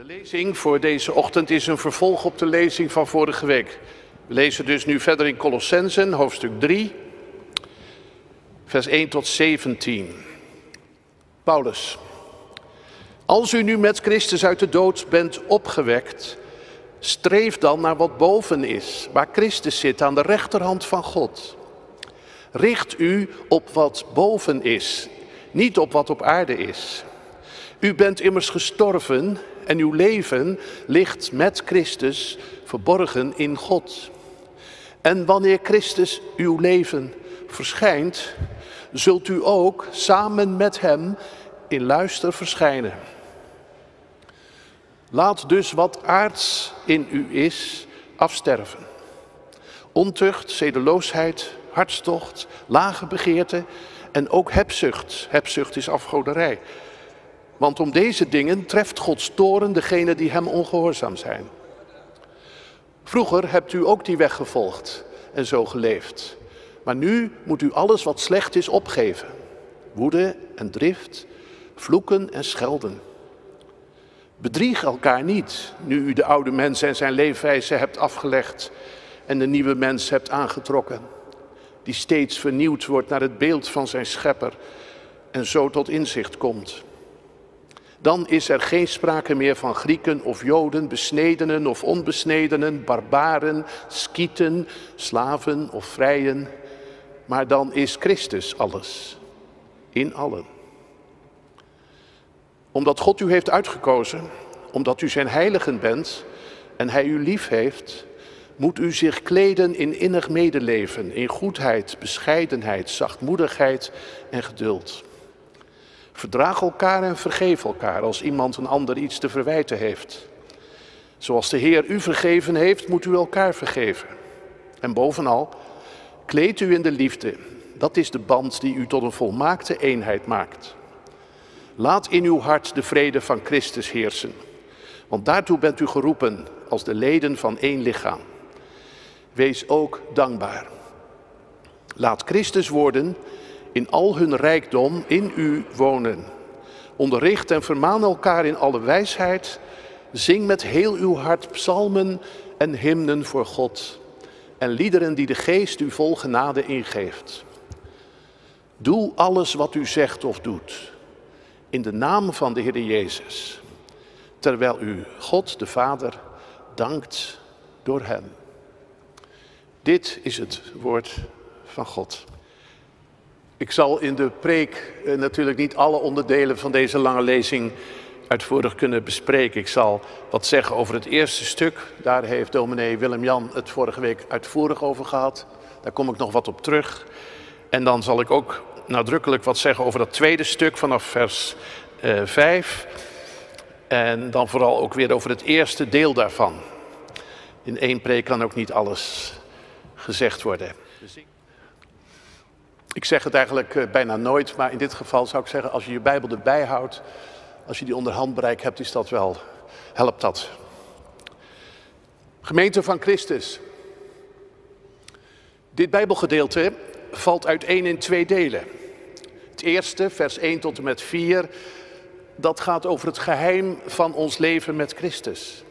De lezing voor deze ochtend is een vervolg op de lezing van vorige week. We lezen dus nu verder in Colossensen, hoofdstuk 3, vers 1 tot 17. Paulus. Als u nu met Christus uit de dood bent opgewekt, streef dan naar wat boven is, waar Christus zit aan de rechterhand van God. Richt u op wat boven is, niet op wat op aarde is. U bent immers gestorven en uw leven ligt met Christus verborgen in God. En wanneer Christus uw leven verschijnt, zult u ook samen met Hem in luister verschijnen. Laat dus wat aards in u is afsterven. Ontucht, zedeloosheid, hartstocht, lage begeerte en ook hebzucht. Hebzucht is afgoderij. Want om deze dingen treft Gods toren degene die hem ongehoorzaam zijn. Vroeger hebt u ook die weg gevolgd en zo geleefd. Maar nu moet u alles wat slecht is opgeven. Woede en drift, vloeken en schelden. Bedrieg elkaar niet, nu u de oude mens en zijn leefwijze hebt afgelegd en de nieuwe mens hebt aangetrokken, die steeds vernieuwd wordt naar het beeld van zijn schepper en zo tot inzicht komt. Dan is er geen sprake meer van Grieken of Joden, besnedenen of onbesnedenen, barbaren, skieten, slaven of vrijen, maar dan is Christus alles, in allen. Omdat God u heeft uitgekozen, omdat u zijn heiligen bent en hij u lief heeft, moet u zich kleden in innig medeleven, in goedheid, bescheidenheid, zachtmoedigheid en geduld. Verdraag elkaar en vergeef elkaar als iemand een ander iets te verwijten heeft. Zoals de Heer u vergeven heeft, moet u elkaar vergeven. En bovenal, kleed u in de liefde. Dat is de band die u tot een volmaakte eenheid maakt. Laat in uw hart de vrede van Christus heersen. Want daartoe bent u geroepen als de leden van één lichaam. Wees ook dankbaar. Laat Christus worden in al hun rijkdom in u wonen. Onderricht en vermaan elkaar in alle wijsheid. Zing met heel uw hart psalmen en hymnen voor God. En liederen die de geest u vol genade ingeeft. Doe alles wat u zegt of doet in de naam van de Heer Jezus, terwijl u God de Vader dankt door Hem. Dit is het woord van God. Ik zal in de preek eh, natuurlijk niet alle onderdelen van deze lange lezing uitvoerig kunnen bespreken. Ik zal wat zeggen over het eerste stuk. Daar heeft dominee Willem-Jan het vorige week uitvoerig over gehad. Daar kom ik nog wat op terug. En dan zal ik ook nadrukkelijk wat zeggen over dat tweede stuk vanaf vers eh, 5. En dan vooral ook weer over het eerste deel daarvan. In één preek kan ook niet alles gezegd worden. Ik zeg het eigenlijk uh, bijna nooit, maar in dit geval zou ik zeggen, als je je Bijbel erbij houdt, als je die onder handbereik hebt, is dat wel, helpt dat. Gemeente van Christus. Dit Bijbelgedeelte valt uiteen in twee delen. Het eerste, vers 1 tot en met 4, dat gaat over het geheim van ons leven met Christus.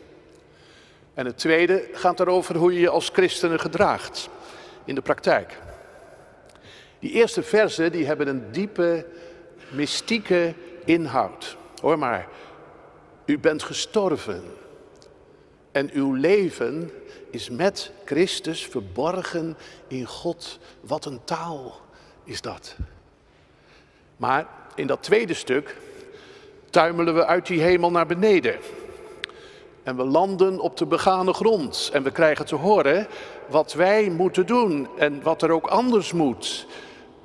En het tweede gaat erover hoe je je als christenen gedraagt in de praktijk. Die eerste versen die hebben een diepe, mystieke inhoud. Hoor maar, u bent gestorven en uw leven is met Christus verborgen in God. Wat een taal is dat. Maar in dat tweede stuk tuimelen we uit die hemel naar beneden. En we landen op de begane grond en we krijgen te horen wat wij moeten doen en wat er ook anders moet.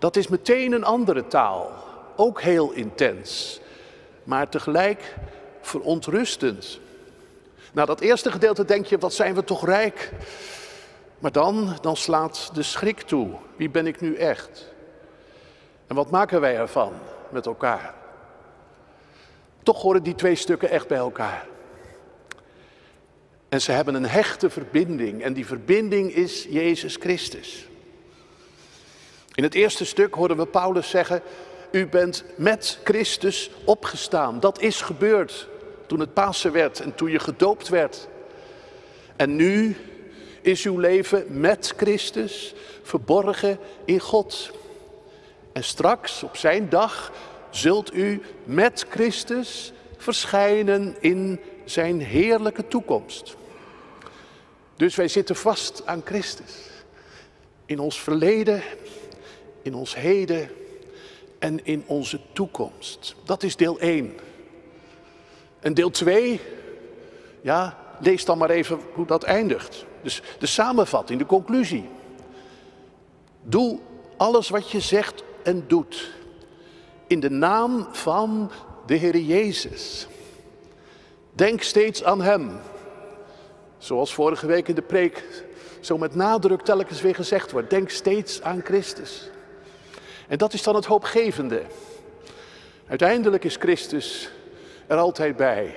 Dat is meteen een andere taal, ook heel intens, maar tegelijk verontrustend. Na dat eerste gedeelte denk je, wat zijn we toch rijk. Maar dan, dan slaat de schrik toe. Wie ben ik nu echt? En wat maken wij ervan met elkaar? Toch horen die twee stukken echt bij elkaar. En ze hebben een hechte verbinding en die verbinding is Jezus Christus. In het eerste stuk horen we Paulus zeggen, u bent met Christus opgestaan. Dat is gebeurd. toen het Pasen werd en toen je gedoopt werd. En nu is uw leven met Christus verborgen in God. En straks op zijn dag zult u met Christus verschijnen in zijn heerlijke toekomst. Dus wij zitten vast aan Christus. In ons verleden, in ons heden en in onze toekomst. Dat is deel 1. En deel 2, ja, lees dan maar even hoe dat eindigt. Dus de samenvatting, de conclusie. Doe alles wat je zegt en doet in de naam van de Heer Jezus. Denk steeds aan Hem. Zoals vorige week in de preek zo met nadruk telkens weer gezegd wordt. Denk steeds aan Christus. En dat is dan het hoopgevende. Uiteindelijk is Christus er altijd bij.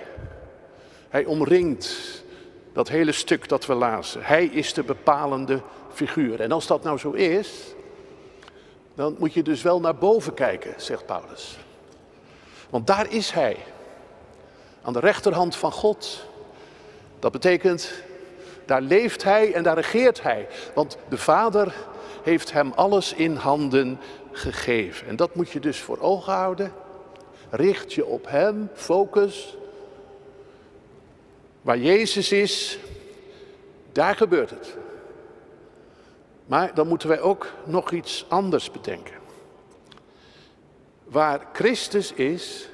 Hij omringt dat hele stuk dat we lazen. Hij is de bepalende figuur. En als dat nou zo is, dan moet je dus wel naar boven kijken, zegt Paulus. Want daar is hij, aan de rechterhand van God. Dat betekent, daar leeft hij en daar regeert hij. Want de Vader heeft hem alles in handen gegeven. En dat moet je dus voor ogen houden. Richt je op hem, focus. Waar Jezus is, daar gebeurt het. Maar dan moeten wij ook nog iets anders bedenken. Waar Christus is,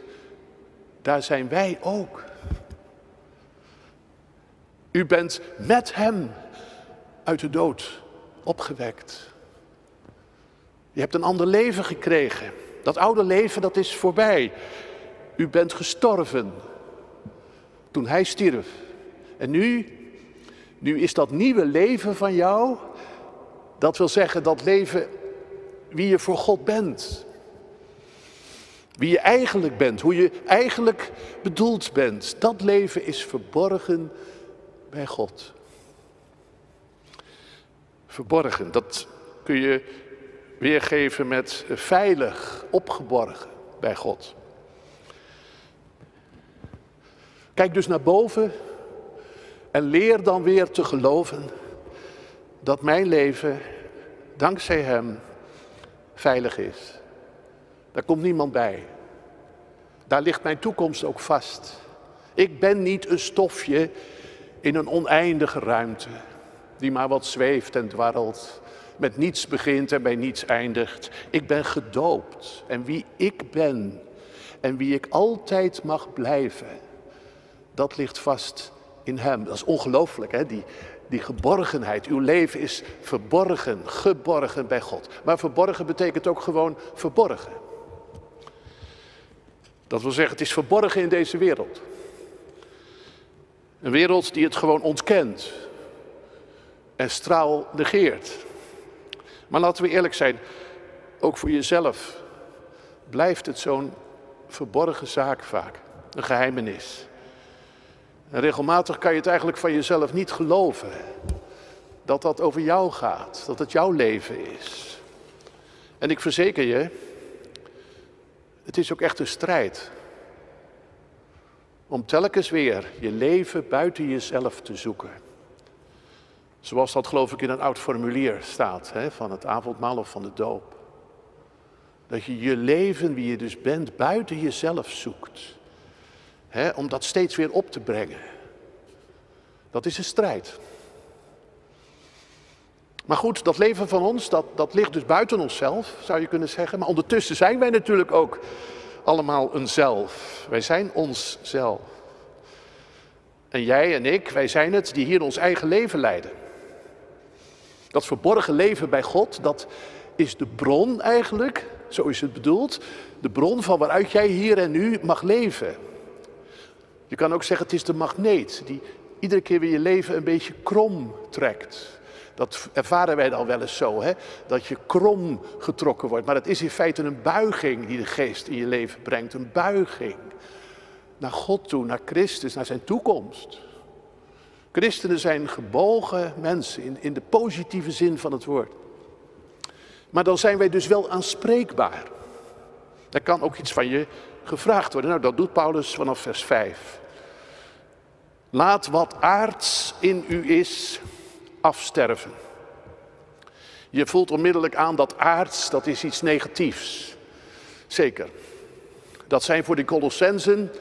daar zijn wij ook. U bent met Hem uit de dood opgewekt. Je hebt een ander leven gekregen. Dat oude leven, dat is voorbij. U bent gestorven toen Hij stierf. En nu, nu is dat nieuwe leven van jou, dat wil zeggen dat leven wie je voor God bent. Wie je eigenlijk bent, hoe je eigenlijk bedoeld bent. Dat leven is verborgen bij God. Verborgen, dat kun je weergeven met veilig, opgeborgen bij God. Kijk dus naar boven en leer dan weer te geloven dat mijn leven dankzij Hem veilig is. Daar komt niemand bij. Daar ligt mijn toekomst ook vast. Ik ben niet een stofje in een oneindige ruimte, die maar wat zweeft en dwarrelt, met niets begint en bij niets eindigt. Ik ben gedoopt en wie ik ben en wie ik altijd mag blijven, dat ligt vast in Hem. Dat is ongelooflijk, hè? Die, die geborgenheid. Uw leven is verborgen, geborgen bij God. Maar verborgen betekent ook gewoon verborgen. Dat wil zeggen, het is verborgen in deze wereld. Een wereld die het gewoon ontkent en straal negeert. Maar laten we eerlijk zijn, ook voor jezelf blijft het zo'n verborgen zaak vaak, een geheimenis. En regelmatig kan je het eigenlijk van jezelf niet geloven. Dat dat over jou gaat, dat het jouw leven is. En ik verzeker je, het is ook echt een strijd. Om telkens weer je leven buiten jezelf te zoeken. Zoals dat geloof ik in een oud formulier staat, hè, van het avondmaal of van de doop. Dat je je leven, wie je dus bent, buiten jezelf zoekt om dat steeds weer op te brengen. Dat is een strijd. Maar goed, dat leven van ons, dat, dat ligt dus buiten onszelf, zou je kunnen zeggen. Maar ondertussen zijn wij natuurlijk ook allemaal een zelf. Wij zijn ons zelf. En jij en ik, wij zijn het die hier ons eigen leven leiden. Dat verborgen leven bij God, dat is de bron eigenlijk, zo is het bedoeld, de bron van waaruit jij hier en nu mag leven. Je kan ook zeggen, het is de magneet die iedere keer weer je leven een beetje krom trekt. Dat ervaren wij dan wel eens zo, hè? dat je krom getrokken wordt. Maar het is in feite een buiging die de geest in je leven brengt. Een buiging naar God toe, naar Christus, naar zijn toekomst. Christenen zijn gebogen mensen in, in de positieve zin van het woord. Maar dan zijn wij dus wel aanspreekbaar. Er kan ook iets van je gevraagd worden. Nou, dat doet Paulus vanaf vers 5. Laat wat aards in u is afsterven. Je voelt onmiddellijk aan dat aards, dat is iets negatiefs. Zeker. Dat zijn voor de Colossensen,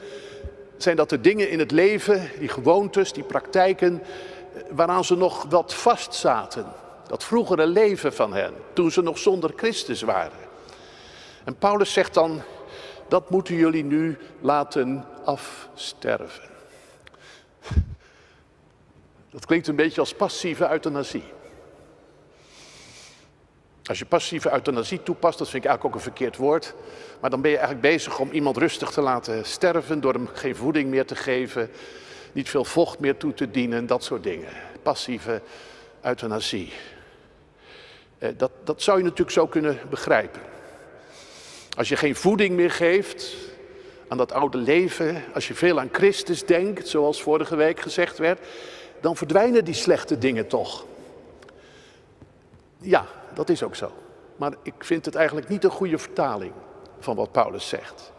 zijn dat de dingen in het leven, die gewoontes, die praktijken, waaraan ze nog wat vastzaten. Dat vroegere leven van hen, toen ze nog zonder Christus waren. En Paulus zegt dan, dat moeten jullie nu laten afsterven. Dat klinkt een beetje als passieve euthanasie. Als je passieve euthanasie toepast, dat vind ik eigenlijk ook een verkeerd woord. Maar dan ben je eigenlijk bezig om iemand rustig te laten sterven door hem geen voeding meer te geven, niet veel vocht meer toe te dienen, dat soort dingen. Passieve euthanasie. Eh, dat, dat zou je natuurlijk zo kunnen begrijpen. Als je geen voeding meer geeft aan dat oude leven, als je veel aan Christus denkt, zoals vorige week gezegd werd, dan verdwijnen die slechte dingen toch. Ja, dat is ook zo. Maar ik vind het eigenlijk niet een goede vertaling van wat Paulus zegt.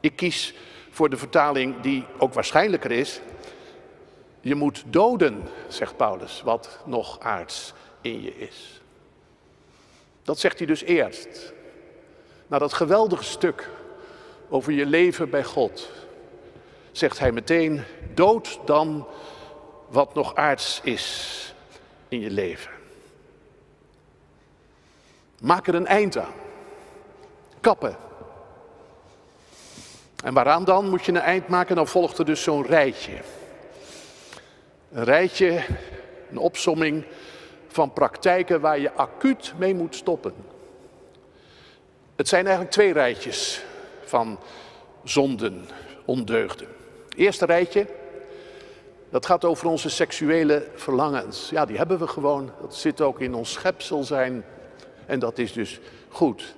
Ik kies voor de vertaling die ook waarschijnlijker is. Je moet doden, zegt Paulus, wat nog aards in je is. Dat zegt hij dus eerst. Na dat geweldige stuk over je leven bij God, zegt hij meteen: dood dan wat nog aards is in je leven. Maak er een eind aan. Kappen. En waaraan dan moet je een eind maken? Dan volgt er dus zo'n rijtje. Een rijtje, een opsomming van praktijken waar je acuut mee moet stoppen. Het zijn eigenlijk twee rijtjes van zonden, ondeugden. Eerste rijtje, dat gaat over onze seksuele verlangens. Ja, die hebben we gewoon. Dat zit ook in ons schepsel zijn. En dat is dus goed.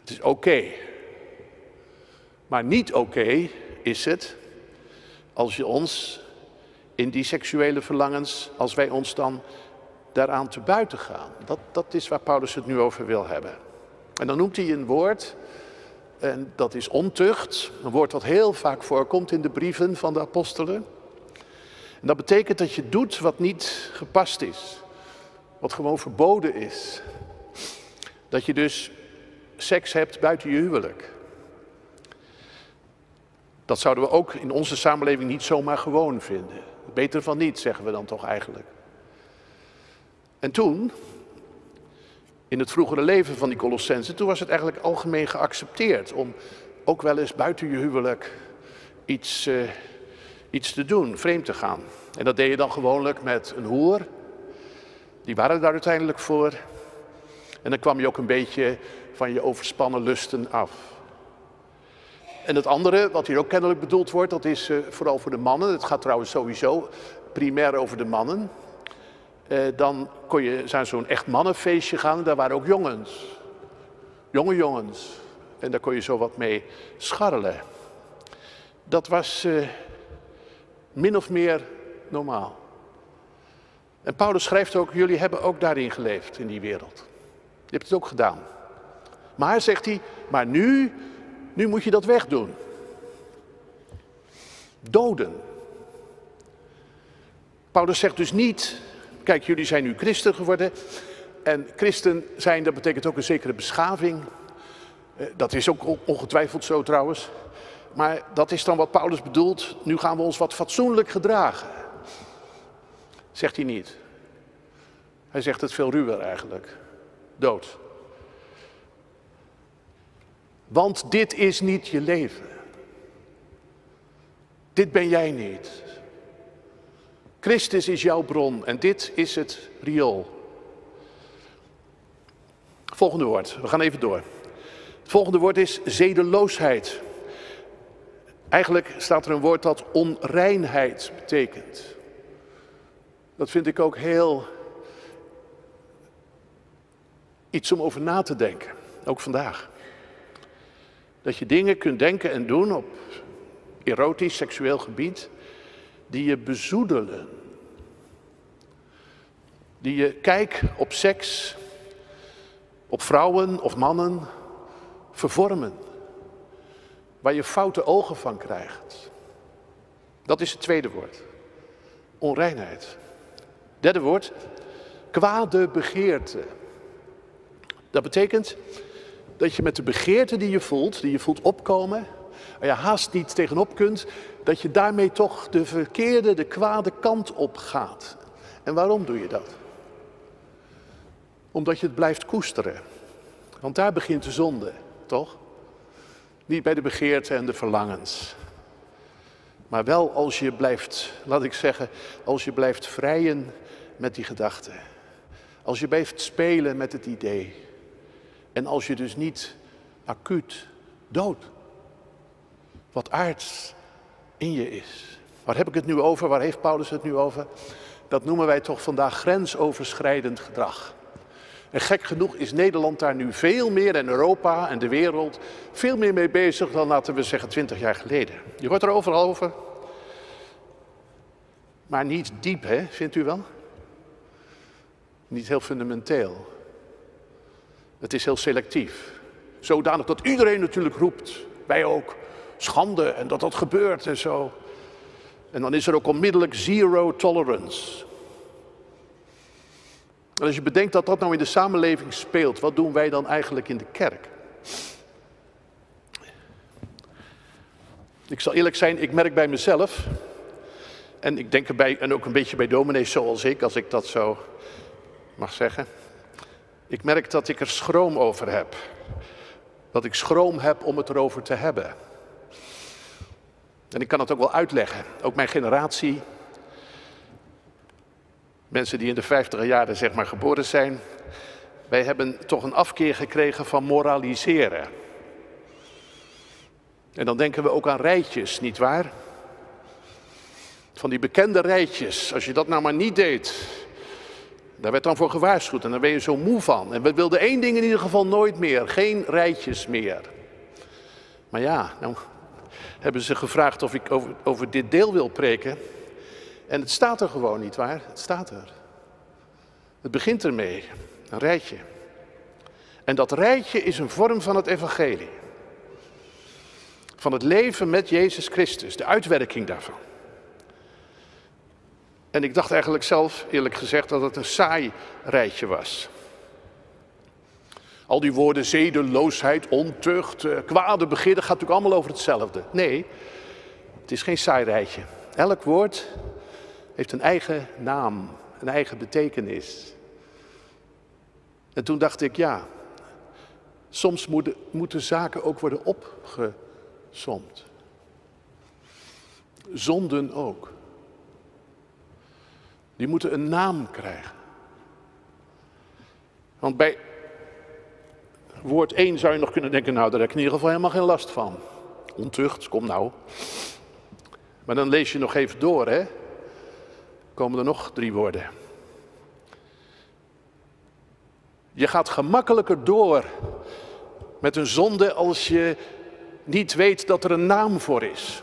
Het is oké. Maar niet oké is het als je ons in die seksuele verlangens, als wij ons dan daaraan te buiten gaan. Dat, dat is waar Paulus het nu over wil hebben. En dan noemt hij een woord, en dat is ontucht, een woord wat heel vaak voorkomt in de brieven van de apostelen. En dat betekent dat je doet wat niet gepast is, wat gewoon verboden is. Dat je dus seks hebt buiten je huwelijk. Dat zouden we ook in onze samenleving niet zomaar gewoon vinden. Beter van niet, zeggen we dan toch eigenlijk. En toen, in het vroegere leven van die Colossensen, toen was het eigenlijk algemeen geaccepteerd om ook wel eens buiten je huwelijk iets, uh, iets te doen, vreemd te gaan. En dat deed je dan gewoonlijk met een hoer. Die waren daar uiteindelijk voor. En dan kwam je ook een beetje van je overspannen lusten af. En het andere, wat hier ook kennelijk bedoeld wordt, dat is uh, vooral voor de mannen. Het gaat trouwens sowieso primair over de mannen. Uh, dan kon je naar zo'n echt mannenfeestje gaan. Daar waren ook jongens. Jonge jongens. En daar kon je zo wat mee scharrelen. Dat was uh, min of meer normaal. En Paulus schrijft ook, jullie hebben ook daarin geleefd, in die wereld. Je hebt het ook gedaan. Maar zegt hij, maar nu, nu moet je dat wegdoen. Doden. Paulus zegt dus niet, kijk jullie zijn nu christen geworden. En christen zijn, dat betekent ook een zekere beschaving. Eh, dat is ook ongetwijfeld zo trouwens. Maar dat is dan wat Paulus bedoelt, nu gaan we ons wat fatsoenlijk gedragen. Zegt hij niet. Hij zegt het veel ruwer eigenlijk. Dood. Want dit is niet je leven. Dit ben jij niet. Christus is jouw bron en dit is het riool. Volgende woord, we gaan even door. Het volgende woord is zedeloosheid. Eigenlijk staat er een woord dat onreinheid betekent. Dat vind ik ook heel iets om over na te denken, ook vandaag. Dat je dingen kunt denken en doen op erotisch, seksueel gebied, die je bezoedelen. Die je kijk op seks, op vrouwen of mannen vervormen. Waar je foute ogen van krijgt. Dat is het tweede woord. Onreinheid. Derde woord, kwade begeerte. Dat betekent dat je met de begeerte die je voelt, die je voelt opkomen, waar je haast niet tegenop kunt, dat je daarmee toch de verkeerde, de kwade kant op gaat. En waarom doe je dat? Omdat je het blijft koesteren. Want daar begint de zonde, toch? Niet bij de begeerte en de verlangens. Maar wel als je blijft, laat ik zeggen, als je blijft vrijen met die gedachten. Als je blijft spelen met het idee. En als je dus niet acuut dood, wat aards in je is. Waar heb ik het nu over? Waar heeft Paulus het nu over? Dat noemen wij toch vandaag grensoverschrijdend gedrag. En gek genoeg is Nederland daar nu veel meer en Europa en de wereld veel meer mee bezig dan laten we zeggen twintig jaar geleden. Je hoort er overal over. Maar niet diep, hè? Vindt u wel? Niet heel fundamenteel. Het is heel selectief. Zodanig dat iedereen natuurlijk roept. Wij ook. Schande en dat dat gebeurt en zo. En dan is er ook onmiddellijk zero tolerance. En als je bedenkt dat dat nou in de samenleving speelt, wat doen wij dan eigenlijk in de kerk? Ik zal eerlijk zijn, ik merk bij mezelf, en ik denk erbij, en ook een beetje bij dominees zoals ik, als ik dat zo mag zeggen. Ik merk dat ik er schroom over heb. Dat ik schroom heb om het erover te hebben. En ik kan het ook wel uitleggen. Ook mijn generatie, mensen die in de vijftiger jaren zeg maar geboren zijn, wij hebben toch een afkeer gekregen van moraliseren. En dan denken we ook aan rijtjes, niet waar? Van die bekende rijtjes. Als je dat nou maar niet deed, daar werd dan voor gewaarschuwd en daar ben je zo moe van. En we wilden één ding in ieder geval nooit meer, geen rijtjes meer. Maar ja, nou hebben ze gevraagd of ik over, over dit deel wil preken. En het staat er gewoon niet waar, het staat er. Het begint ermee, een rijtje. En dat rijtje is een vorm van het evangelie. Van het leven met Jezus Christus, de uitwerking daarvan. En ik dacht eigenlijk zelf, eerlijk gezegd, dat het een saai rijtje was. Al die woorden zedeloosheid, ontucht, eh, kwade begeer, dat gaat natuurlijk allemaal over hetzelfde. Nee, het is geen saai rijtje. Elk woord heeft een eigen naam, een eigen betekenis. En toen dacht ik, ja, soms moeten, moeten zaken ook worden opgezomd. Zonden ook. Die moeten een naam krijgen. Want bij woord 1 zou je nog kunnen denken, nou daar heb ik in ieder geval helemaal geen last van. Ontucht, kom nou. Maar dan lees je nog even door, hè. Komen er nog drie woorden. Je gaat gemakkelijker door met een zonde als je niet weet dat er een naam voor is.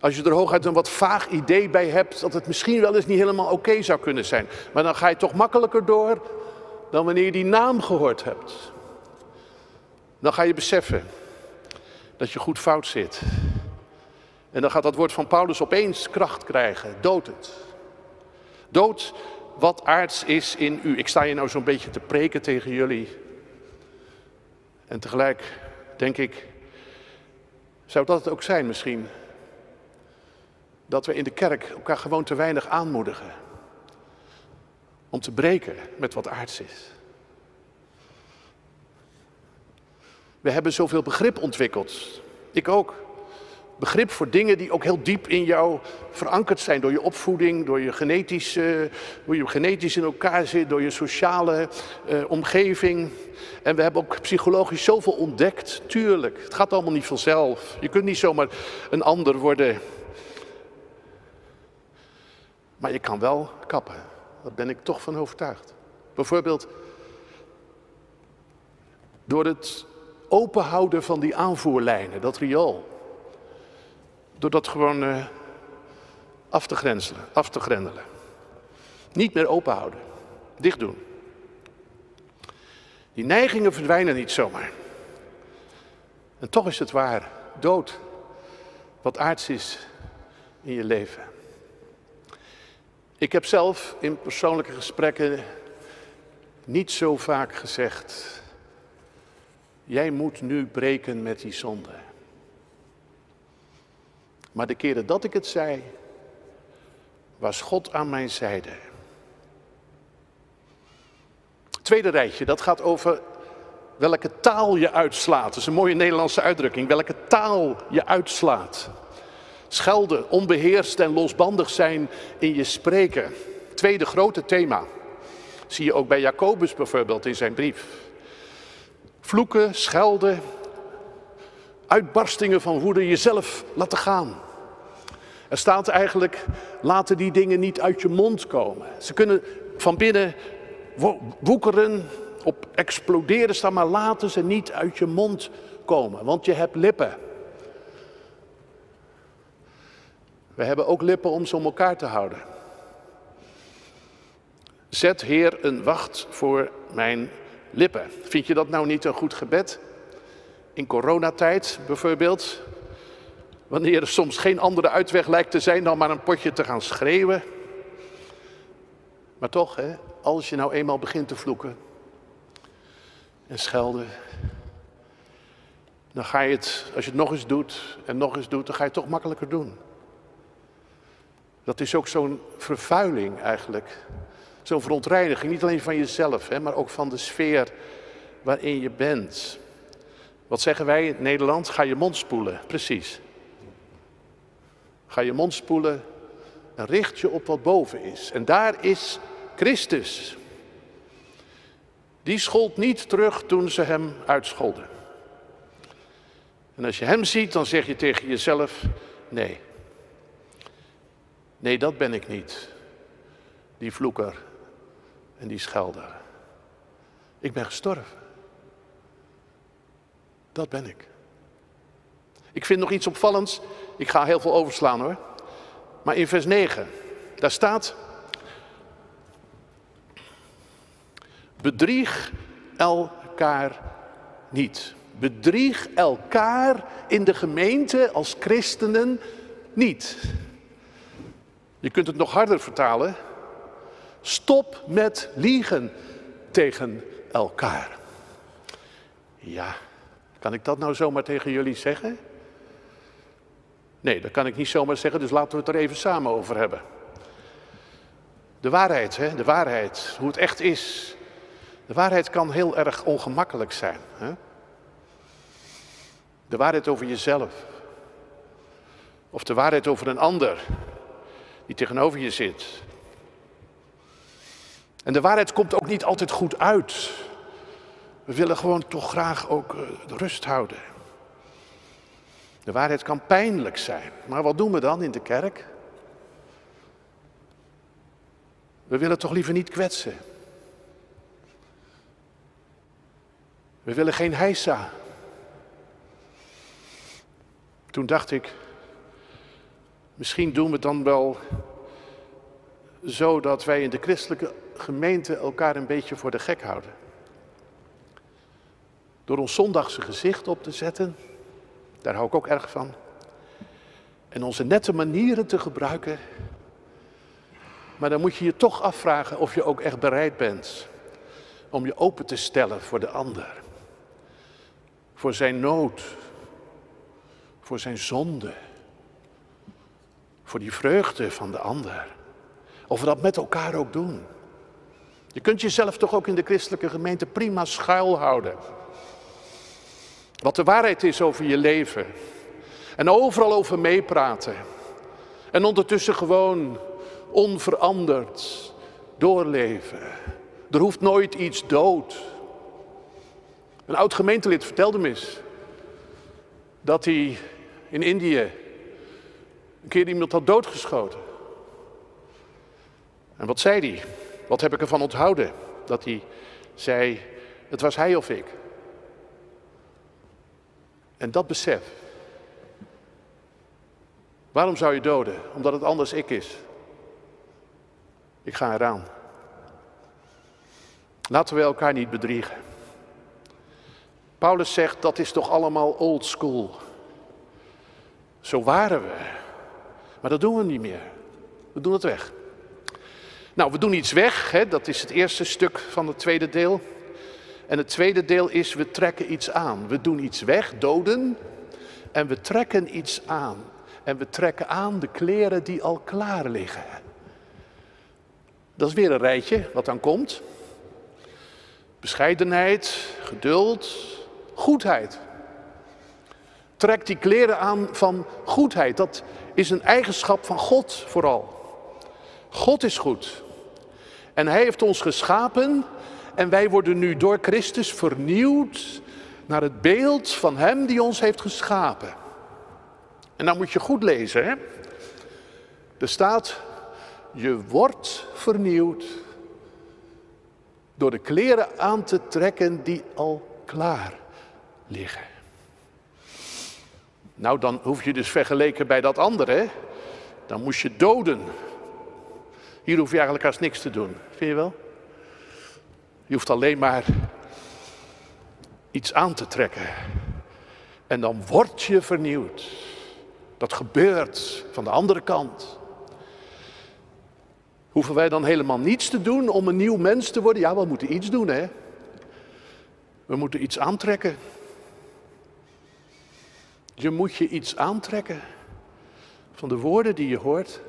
Als je er hooguit een wat vaag idee bij hebt dat het misschien wel eens niet helemaal oké zou kunnen zijn. Maar dan ga je toch makkelijker door dan wanneer je die naam gehoord hebt. Dan ga je beseffen dat je goed fout zit. En dan gaat dat woord van Paulus opeens kracht krijgen. Dood het. Dood wat aards is in u. Ik sta hier nou zo'n beetje te preken tegen jullie. En tegelijk denk ik, zou dat het ook zijn misschien? Dat we in de kerk elkaar gewoon te weinig aanmoedigen. Om te breken met wat aards is. We hebben zoveel begrip ontwikkeld. Ik ook. Begrip voor dingen die ook heel diep in jou verankerd zijn door je opvoeding, door je genetische, hoe je genetisch in elkaar zit, door je sociale eh, omgeving. En we hebben ook psychologisch zoveel ontdekt. Tuurlijk, het gaat allemaal niet vanzelf. Je kunt niet zomaar een ander worden. Maar je kan wel kappen. Daar ben ik toch van overtuigd. Bijvoorbeeld door het openhouden van die aanvoerlijnen, dat riool. Door dat gewoon uh, af te grenselen, af te grendelen. Niet meer openhouden, dicht doen. Die neigingen verdwijnen niet zomaar. En toch is het waar, dood, wat aards is, in je leven. Ik heb zelf in persoonlijke gesprekken niet zo vaak gezegd, jij moet nu breken met die zonde. Maar de keren dat ik het zei, was God aan mijn zijde. Tweede rijtje, dat gaat over welke taal je uitslaat. Dat is een mooie Nederlandse uitdrukking. Welke taal je uitslaat. Schelden, onbeheerst en losbandig zijn in je spreken. Tweede grote thema. Zie je ook bij Jacobus bijvoorbeeld in zijn brief. Vloeken, schelden, uitbarstingen van woede, jezelf laten gaan. Er staat eigenlijk, laten die dingen niet uit je mond komen. Ze kunnen van binnen woekeren, op exploderen staan, maar laten ze niet uit je mond komen, want je hebt lippen. We hebben ook lippen om ze om elkaar te houden. Zet Heer een wacht voor mijn lippen. Vind je dat nou niet een goed gebed? In coronatijd bijvoorbeeld, wanneer er soms geen andere uitweg lijkt te zijn dan maar een potje te gaan schreeuwen. Maar toch, hè, als je nou eenmaal begint te vloeken en schelden, dan ga je het, als je het nog eens doet en nog eens doet, dan ga je het toch makkelijker doen. Dat is ook zo'n vervuiling eigenlijk. Zo'n verontreiniging, niet alleen van jezelf, hè, maar ook van de sfeer waarin je bent. Wat zeggen wij in Nederland? Ga je mond spoelen, precies. Ga je mond spoelen en richt je op wat boven is. En daar is Christus. Die schold niet terug toen ze hem uitscholden. En als je hem ziet, dan zeg je tegen jezelf: nee. Nee, dat ben ik niet. Die vloeker en die schelder. Ik ben gestorven. Dat ben ik. Ik vind nog iets opvallends. Ik ga heel veel overslaan hoor. Maar in vers 9, daar staat. Bedrieg elkaar niet. Bedrieg elkaar in de gemeente als christenen niet. Je kunt het nog harder vertalen. Stop met liegen tegen elkaar. Ja, kan ik dat nou zomaar tegen jullie zeggen? Nee, dat kan ik niet zomaar zeggen, dus laten we het er even samen over hebben. De waarheid, hè? de waarheid, hoe het echt is. De waarheid kan heel erg ongemakkelijk zijn. Hè? De waarheid over jezelf. Of de waarheid over een ander die tegenover je zit. En de waarheid komt ook niet altijd goed uit. We willen gewoon toch graag ook eh, rust houden. De waarheid kan pijnlijk zijn. Maar wat doen we dan in de kerk? We willen toch liever niet kwetsen. We willen geen heisa. Toen dacht ik, misschien doen we het dan wel zo dat wij in de christelijke gemeente elkaar een beetje voor de gek houden. Door ons zondagse gezicht op te zetten, daar hou ik ook erg van. En onze nette manieren te gebruiken. Maar dan moet je je toch afvragen of je ook echt bereid bent om je open te stellen voor de ander. Voor zijn nood, voor zijn zonde, voor die vreugde van de ander. Of we dat met elkaar ook doen. Je kunt jezelf toch ook in de christelijke gemeente prima schuilhouden. Wat de waarheid is over je leven. En overal over meepraten. En ondertussen gewoon onveranderd doorleven. Er hoeft nooit iets dood. Een oud gemeentelid vertelde me eens dat hij in Indië een keer iemand had doodgeschoten. En wat zei hij? Wat heb ik ervan onthouden? Dat hij zei, het was hij of ik. En dat besef. Waarom zou je doden? Omdat het anders ik is. Ik ga eraan. Laten we elkaar niet bedriegen. Paulus zegt dat is toch allemaal old school. Zo waren we. Maar dat doen we niet meer. We doen het weg. Nou, we doen iets weg, hè? dat is het eerste stuk van het tweede deel. En het tweede deel is, we trekken iets aan. We doen iets weg, doden, en we trekken iets aan. En we trekken aan de kleren die al klaar liggen. Dat is weer een rijtje wat dan komt. Bescheidenheid, geduld, goedheid. Trek die kleren aan van goedheid. Dat is een eigenschap van God vooral. God is goed. En Hij heeft ons geschapen en wij worden nu door Christus vernieuwd naar het beeld van Hem die ons heeft geschapen. En dan moet je goed lezen. Hè? Er staat, je wordt vernieuwd door de kleren aan te trekken die al klaar liggen. Nou, dan hoef je dus vergeleken bij dat andere, dan moest je doden. Hier hoef je eigenlijk als niks te doen, vind je wel? Je hoeft alleen maar iets aan te trekken. En dan word je vernieuwd. Dat gebeurt van de andere kant. Hoeven wij dan helemaal niets te doen om een nieuw mens te worden? Ja, we moeten iets doen, hè? We moeten iets aantrekken. Je moet je iets aantrekken van de woorden die je hoort.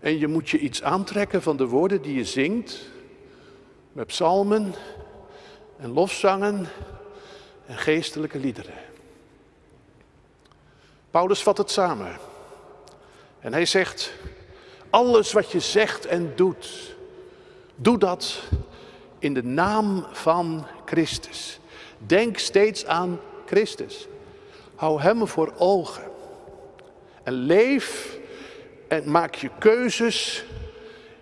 En je moet je iets aantrekken van de woorden die je zingt. Met psalmen en lofzangen en geestelijke liederen. Paulus vat het samen. En hij zegt, alles wat je zegt en doet, doe dat in de naam van Christus. Denk steeds aan Christus. Hou Hem voor ogen. En leef en maak je keuzes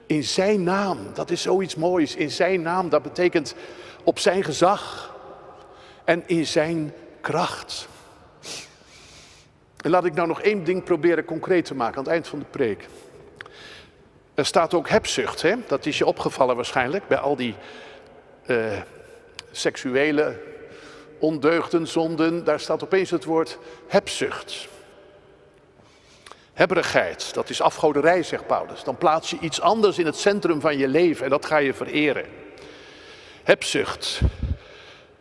in Zijn naam. Dat is zoiets moois. In Zijn naam, dat betekent op Zijn gezag en in Zijn kracht. En laat ik nou nog één ding proberen concreet te maken aan het eind van de preek. Er staat ook hebzucht, hè? dat is je opgevallen waarschijnlijk bij al die uh, seksuele ondeugden, zonden. Daar staat opeens het woord hebzucht. Hebberigheid, dat is afgoderij, zegt Paulus. Dan plaats je iets anders in het centrum van je leven en dat ga je vereren. Hebzucht,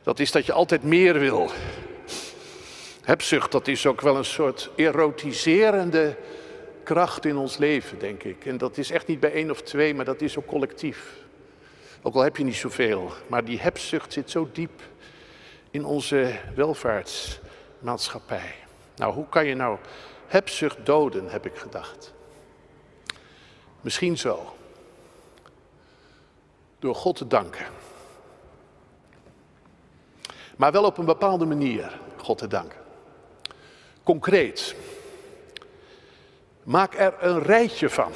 dat is dat je altijd meer wil. Hebzucht, dat is ook wel een soort erotiserende kracht in ons leven, denk ik. En dat is echt niet bij één of twee, maar dat is ook collectief. Ook al heb je niet zoveel, maar die hebzucht zit zo diep in onze welvaartsmaatschappij. Nou, hoe kan je nou hebzucht doden, heb ik gedacht. Misschien zo. Door God te danken. Maar wel op een bepaalde manier God te danken. Concreet. Maak er een rijtje van.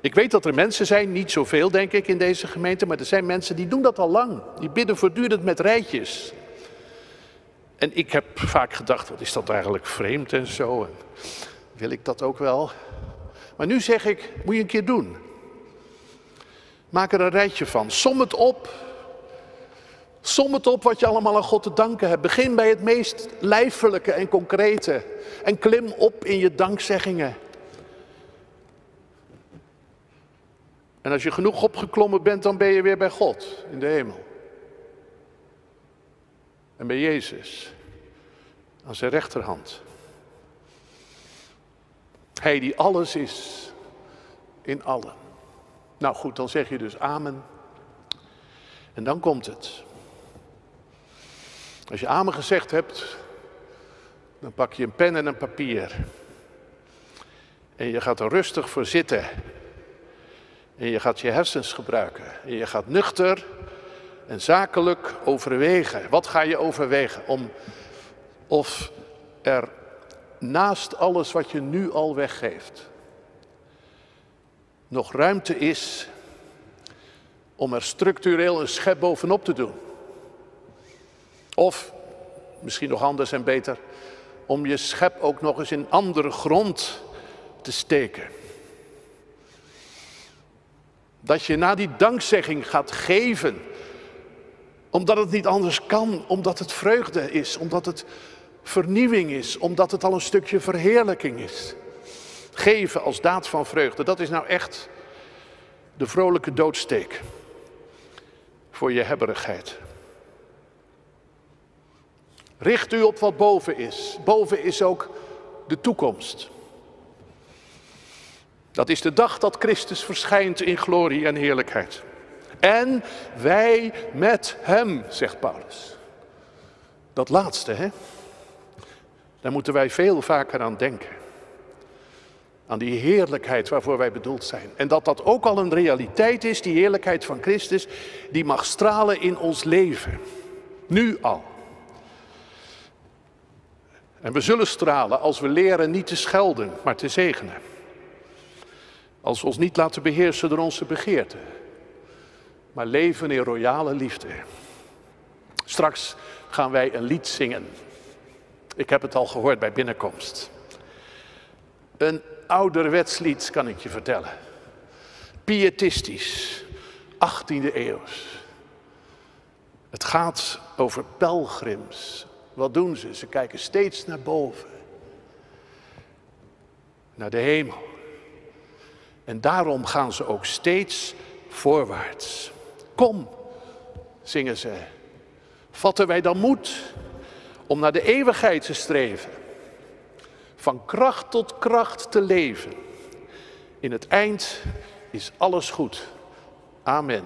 Ik weet dat er mensen zijn, niet zoveel denk ik in deze gemeente, maar er zijn mensen die doen dat al lang. Die bidden voortdurend met rijtjes. En ik heb vaak gedacht, wat is dat eigenlijk vreemd en zo. En wil ik dat ook wel? Maar nu zeg ik, moet je een keer doen. Maak er een rijtje van. Som het op. Som het op wat je allemaal aan God te danken hebt. Begin bij het meest lijfelijke en concrete. En klim op in je dankzeggingen. En als je genoeg opgeklommen bent, dan ben je weer bij God in de hemel. En bij Jezus aan zijn rechterhand. Hij die alles is in allen. Nou goed, dan zeg je dus amen. En dan komt het. Als je amen gezegd hebt, dan pak je een pen en een papier. En je gaat er rustig voor zitten. En je gaat je hersens gebruiken. En je gaat nuchter en zakelijk overwegen. Wat ga je overwegen? Om of er naast alles wat je nu al weggeeft, nog ruimte is om er structureel een schep bovenop te doen. Of, misschien nog anders en beter, om je schep ook nog eens in andere grond te steken. Dat je na die dankzegging gaat geven omdat het niet anders kan, omdat het vreugde is, omdat het vernieuwing is, omdat het al een stukje verheerlijking is. Geven als daad van vreugde, dat is nou echt de vrolijke doodsteek voor je hebberigheid. Richt u op wat boven is. Boven is ook de toekomst. Dat is de dag dat Christus verschijnt in glorie en heerlijkheid. En wij met Hem, zegt Paulus. Dat laatste, hè? Daar moeten wij veel vaker aan denken. Aan die heerlijkheid waarvoor wij bedoeld zijn. En dat dat ook al een realiteit is, die heerlijkheid van Christus, die mag stralen in ons leven. Nu al. En we zullen stralen als we leren niet te schelden, maar te zegenen. Als we ons niet laten beheersen door onze begeerten, maar leven in royale liefde. Straks gaan wij een lied zingen. Ik heb het al gehoord bij binnenkomst. Een ouderwets lied kan ik je vertellen. Pietistisch, 18e eeuws. Het gaat over pelgrims. Wat doen ze? Ze kijken steeds naar boven. Naar de hemel. En daarom gaan ze ook steeds voorwaarts. Kom, zingen ze. Vatten wij dan moed om naar de eeuwigheid te streven. Van kracht tot kracht te leven. In het eind is alles goed. Amen.